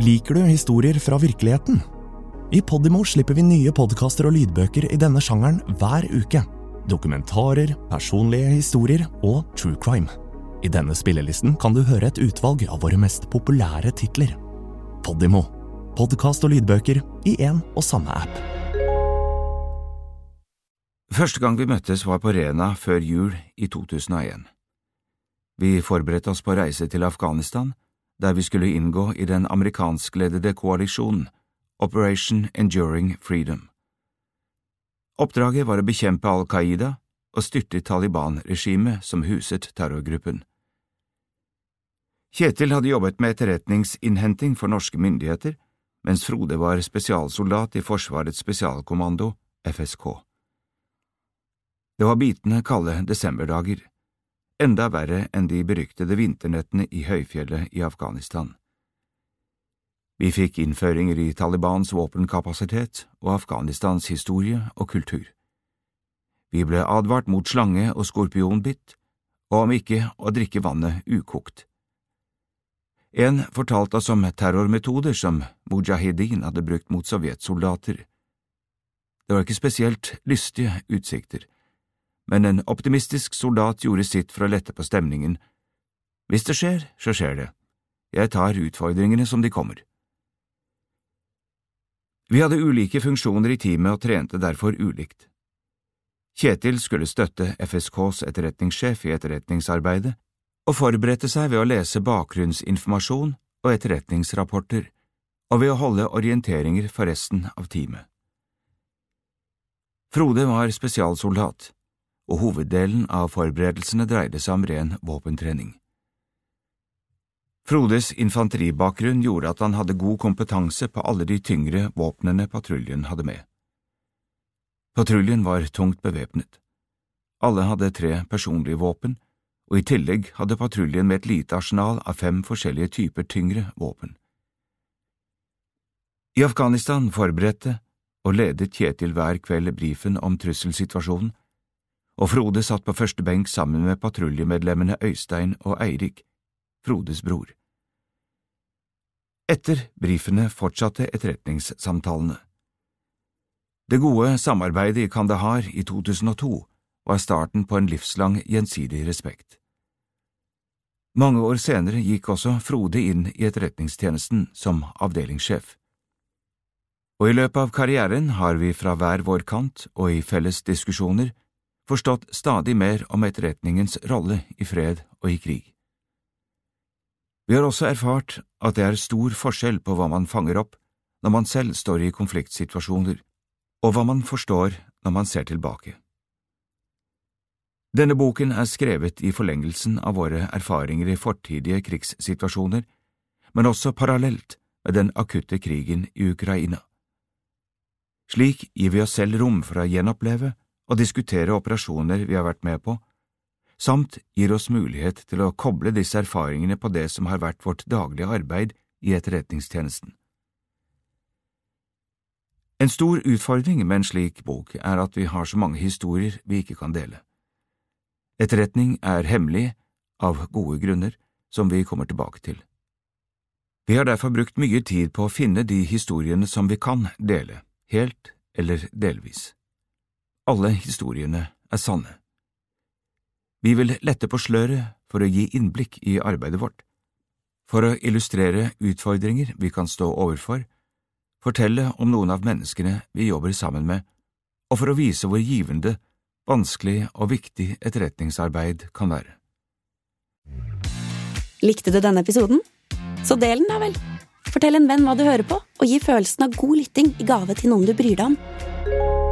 Liker du historier fra virkeligheten? I Podimo slipper vi nye podkaster og lydbøker i denne sjangeren hver uke. Dokumentarer, personlige historier og true crime. I denne spillelisten kan du høre et utvalg av våre mest populære titler. Podimo. Podkast og lydbøker i én og samme app. Første gang vi møttes var på Rena før jul i 2001. Vi forberedte oss på reise til Afghanistan, der vi skulle inngå i den amerikanskledede koalisjonen Operation Enduring Freedom. Oppdraget var å bekjempe Al Qaida og styrte Taliban-regimet som huset terrorgruppen. Kjetil hadde jobbet med etterretningsinnhenting for norske myndigheter, mens Frode var spesialsoldat i Forsvarets spesialkommando, FSK. Det var bitende kalde desemberdager, enda verre enn de beryktede vinternettene i høyfjellet i Afghanistan. Vi fikk innføringer i Talibans våpenkapasitet og Afghanistans historie og kultur. Vi ble advart mot slange- og skorpionbitt, og om ikke å drikke vannet ukokt. En fortalte oss om terrormetoder som mujahedin hadde brukt mot sovjetsoldater. Det var ikke spesielt lystige utsikter, men en optimistisk soldat gjorde sitt for å lette på stemningen. Hvis det skjer, så skjer det. Jeg tar utfordringene som de kommer. Vi hadde ulike funksjoner i teamet og trente derfor ulikt. Kjetil skulle støtte FSKs etterretningssjef i etterretningsarbeidet og forberedte seg ved å lese bakgrunnsinformasjon og etterretningsrapporter, og ved å holde orienteringer for resten av teamet. Frode var spesialsoldat, og hoveddelen av forberedelsene dreide seg om ren våpentrening. Frodes infanteribakgrunn gjorde at han hadde god kompetanse på alle de tyngre våpnene patruljen hadde med. Patruljen var tungt bevæpnet. Alle hadde tre personlige våpen, og i tillegg hadde patruljen med et lite arsenal av fem forskjellige typer tyngre våpen. I Afghanistan forberedte og ledet Kjetil hver kveld brifen om trusselsituasjonen, og Frode satt på første benk sammen med patruljemedlemmene Øystein og Eirik, Frodes bror. Etter brifene fortsatte etterretningssamtalene. Det gode samarbeidet i Kandahar i 2002 var starten på en livslang gjensidig respekt. Mange år senere gikk også Frode inn i etterretningstjenesten som avdelingssjef. Og i løpet av karrieren har vi fra hver vår kant og i felles diskusjoner forstått stadig mer om etterretningens rolle i fred og i krig. Vi har også erfart at det er stor forskjell på hva man fanger opp når man selv står i konfliktsituasjoner, og hva man forstår når man ser tilbake. Denne boken er skrevet i forlengelsen av våre erfaringer i fortidige krigssituasjoner, men også parallelt med den akutte krigen i Ukraina. Slik gir vi oss selv rom for å gjenoppleve og diskutere operasjoner vi har vært med på, samt gir oss mulighet til å koble disse erfaringene på det som har vært vårt daglige arbeid i etterretningstjenesten. En stor utfordring med en slik bok er at vi har så mange historier vi ikke kan dele. Etterretning er hemmelig, av gode grunner, som vi kommer tilbake til. Vi har derfor brukt mye tid på å finne de historiene som vi kan dele, helt eller delvis. Alle historiene er sanne. Vi vil lette på sløret for å gi innblikk i arbeidet vårt, for å illustrere utfordringer vi kan stå overfor, fortelle om noen av menneskene vi jobber sammen med, og for å vise hvor givende, vanskelig og viktig etterretningsarbeid kan være. Likte du denne episoden? Så del den, da vel! Fortell en venn hva du hører på, og gi følelsen av god lytting i gave til noen du bryr deg om.